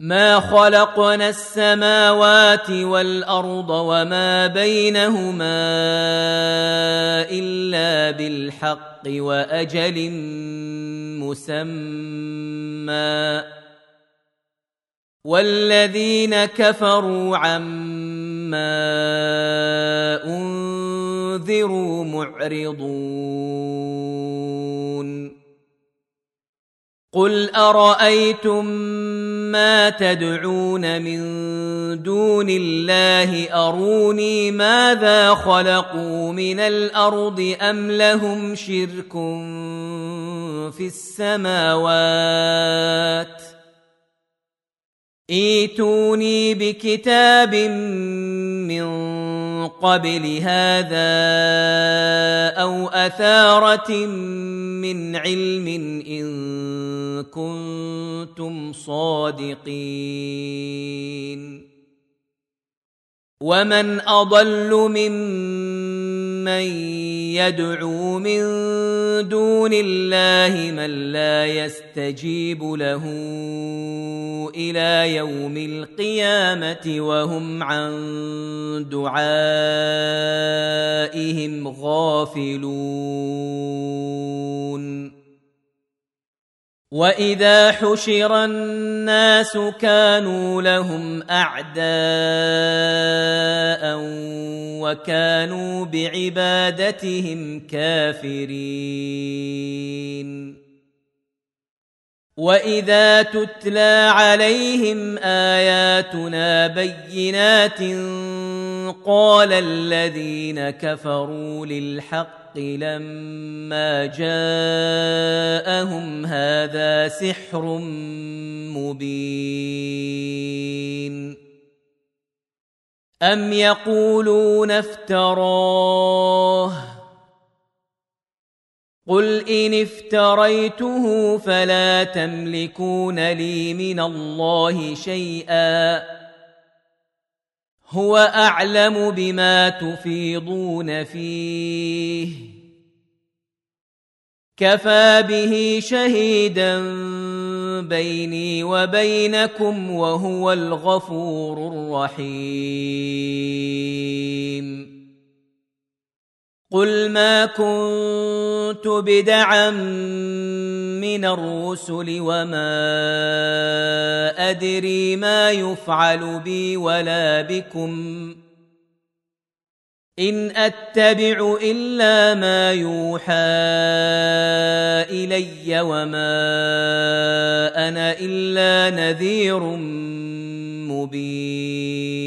ما خلقنا السماوات والارض وما بينهما الا بالحق واجل مسمى والذين كفروا عما انذروا معرضون قل ارايتم ما تدعون من دون الله أروني ماذا خلقوا من الأرض أم لهم شرك في السماوات إيتوني بكتاب من قبل هذا أو أثارة من علم إن كنتم صادقين. ومن أضل ممن يدعو من دون الله من لا يستجيب له إلى يوم القيامة وهم عن دعائهم غافلون. وإذا حشر الناس كانوا لهم أعداء وكانوا بعبادتهم كافرين. وإذا تتلى عليهم آياتنا بينات قال الذين كفروا للحق لما جاءهم هذا سحر مبين. ام يقولون افتراه قل ان افتريته فلا تملكون لي من الله شيئا هو اعلم بما تفيضون فيه كفى به شهيدا بيني وبينكم وهو الغفور الرحيم. قل ما كنت بدعا من الرسل وما أدري ما يفعل بي ولا بكم. إن أتبع إلا ما يوحى إلي وما أنا إلا نذير مبين.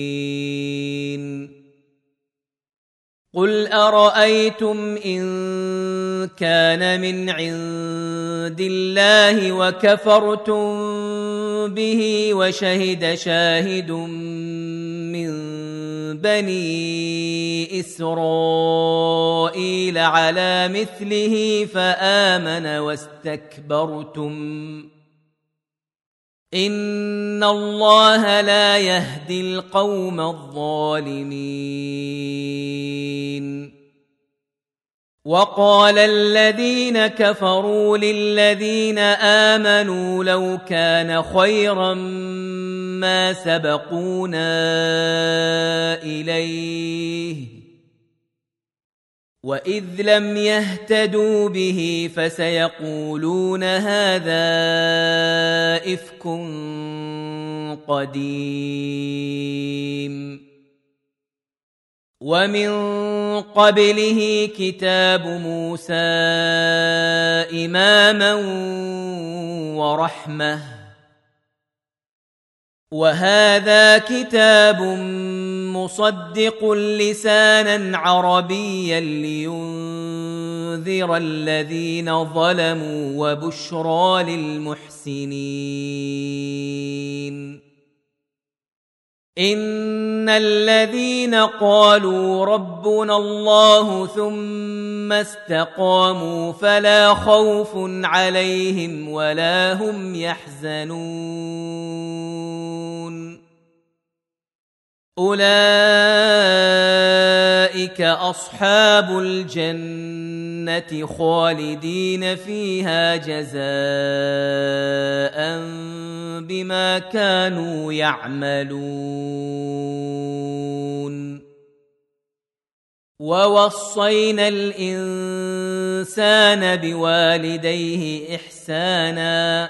قل أرأيتم إن كان من عند الله وكفرتم به وشهد شاهد من بني اسرائيل على مثله فامن واستكبرتم ان الله لا يهدي القوم الظالمين وقال الذين كفروا للذين امنوا لو كان خيرا ما سبقونا إليه. وإذ لم يهتدوا به فسيقولون هذا إفك قديم. ومن قبله كتاب موسى إماما ورحمة. وهذا كتاب مصدق لسانا عربيا لينذر الذين ظلموا وبشرى للمحسنين. ان الذين قالوا ربنا الله ثم استقاموا فلا خوف عليهم ولا هم يحزنون أولئك أصحاب الجنة خالدين فيها جزاء بما كانوا يعملون. ووصينا الإنسان بوالديه إحسانا.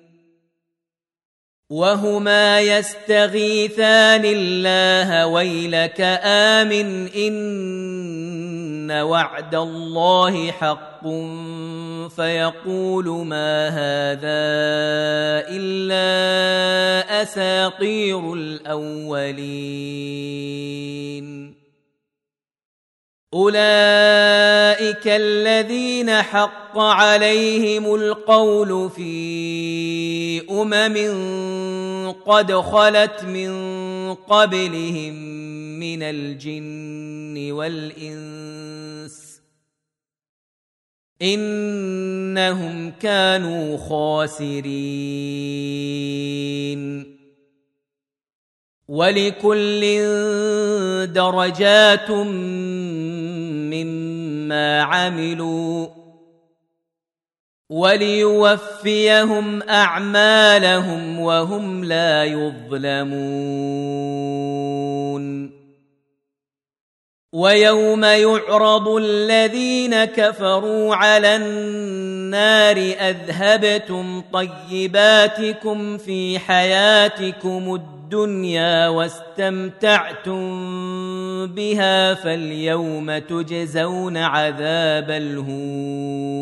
وهما يستغيثان الله ويلك آمن إن وعد الله حق فيقول ما هذا إلا أساطير الأولين. أولئك الذين حق عليهم القول في أمم قد خلت من قبلهم من الجن والانس انهم كانوا خاسرين ولكل درجات مما عملوا وليوفيهم أعمالهم وهم لا يظلمون. ويوم يعرض الذين كفروا على النار أذهبتم طيباتكم في حياتكم الدنيا واستمتعتم بها فاليوم تجزون عذاب الهون.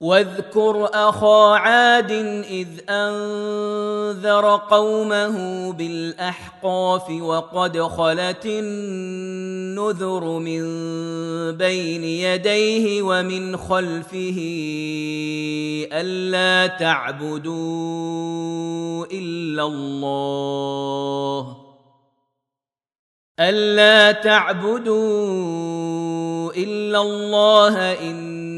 واذكر أخا عاد إذ أنذر قومه بالأحقاف وقد خلت النذر من بين يديه ومن خلفه ألا تعبدوا إلا الله ألا تعبدوا إلا الله اني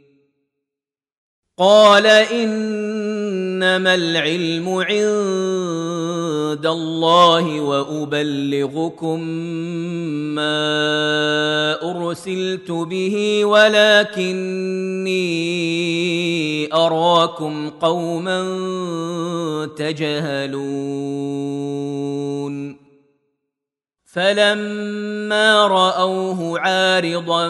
قال إنما العلم عند الله وأبلغكم ما أرسلت به ولكني أراكم قوما تجهلون. فلما رأوه عارضا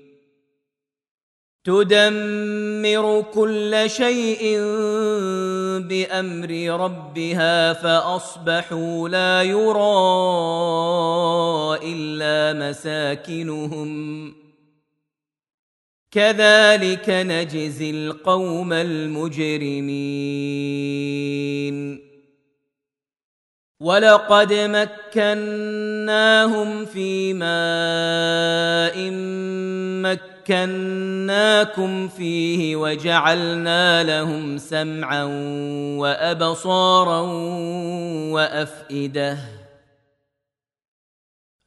تدمر كل شيء بأمر ربها فأصبحوا لا يرى إلا مساكنهم. كذلك نجزي القوم المجرمين. ولقد مكناهم في ماء مكناهم مكناكم فيه وجعلنا لهم سمعا وأبصارا وأفئدة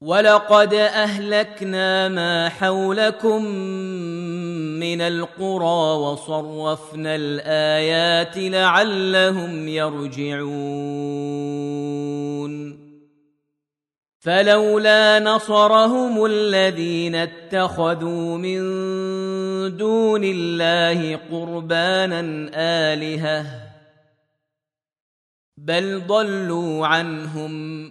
ولقد اهلكنا ما حولكم من القرى وصرفنا الايات لعلهم يرجعون فلولا نصرهم الذين اتخذوا من دون الله قربانا الهه بل ضلوا عنهم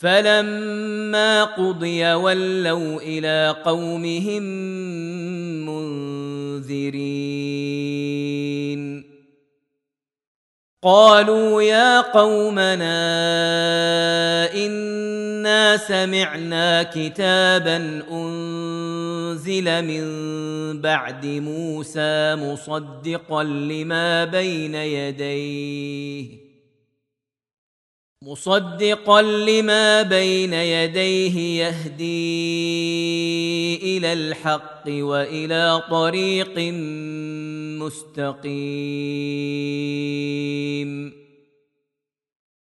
فلما قضي ولوا إلى قومهم منذرين. قالوا يا قومنا إنا سمعنا كتابا أنزل من بعد موسى مصدقا لما بين يديه. مصدقا لما بين يديه يهدي إلى الحق وإلى طريق مستقيم.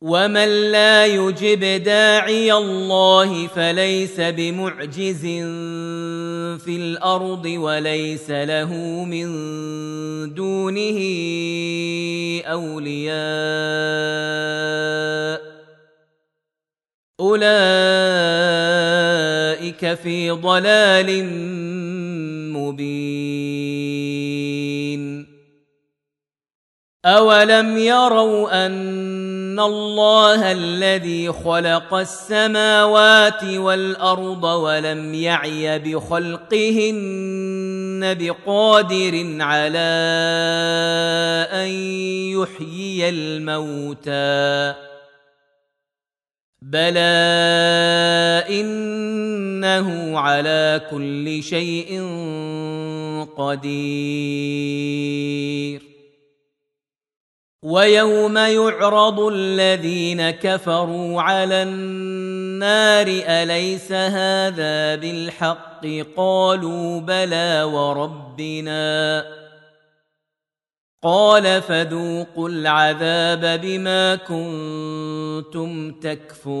ومن لا يجب داعي الله فليس بمعجز في الأرض وليس له من دونه اولياء اولئك في ضلال مبين. اولم يروا ان الله الذي خلق السماوات والأرض ولم يعي بخلقهن بقادر على أن يحيي الموتى. بلى إنه على كل شيء قدير. ويوم يعرض الذين كفروا على النار أليس هذا بالحق؟ قالوا بلى وربنا. قال فذوقوا العذاب بما كنتم تكفرون.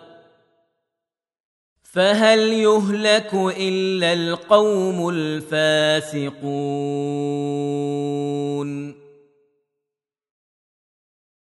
فهل يهلك إلا القوم الفاسقون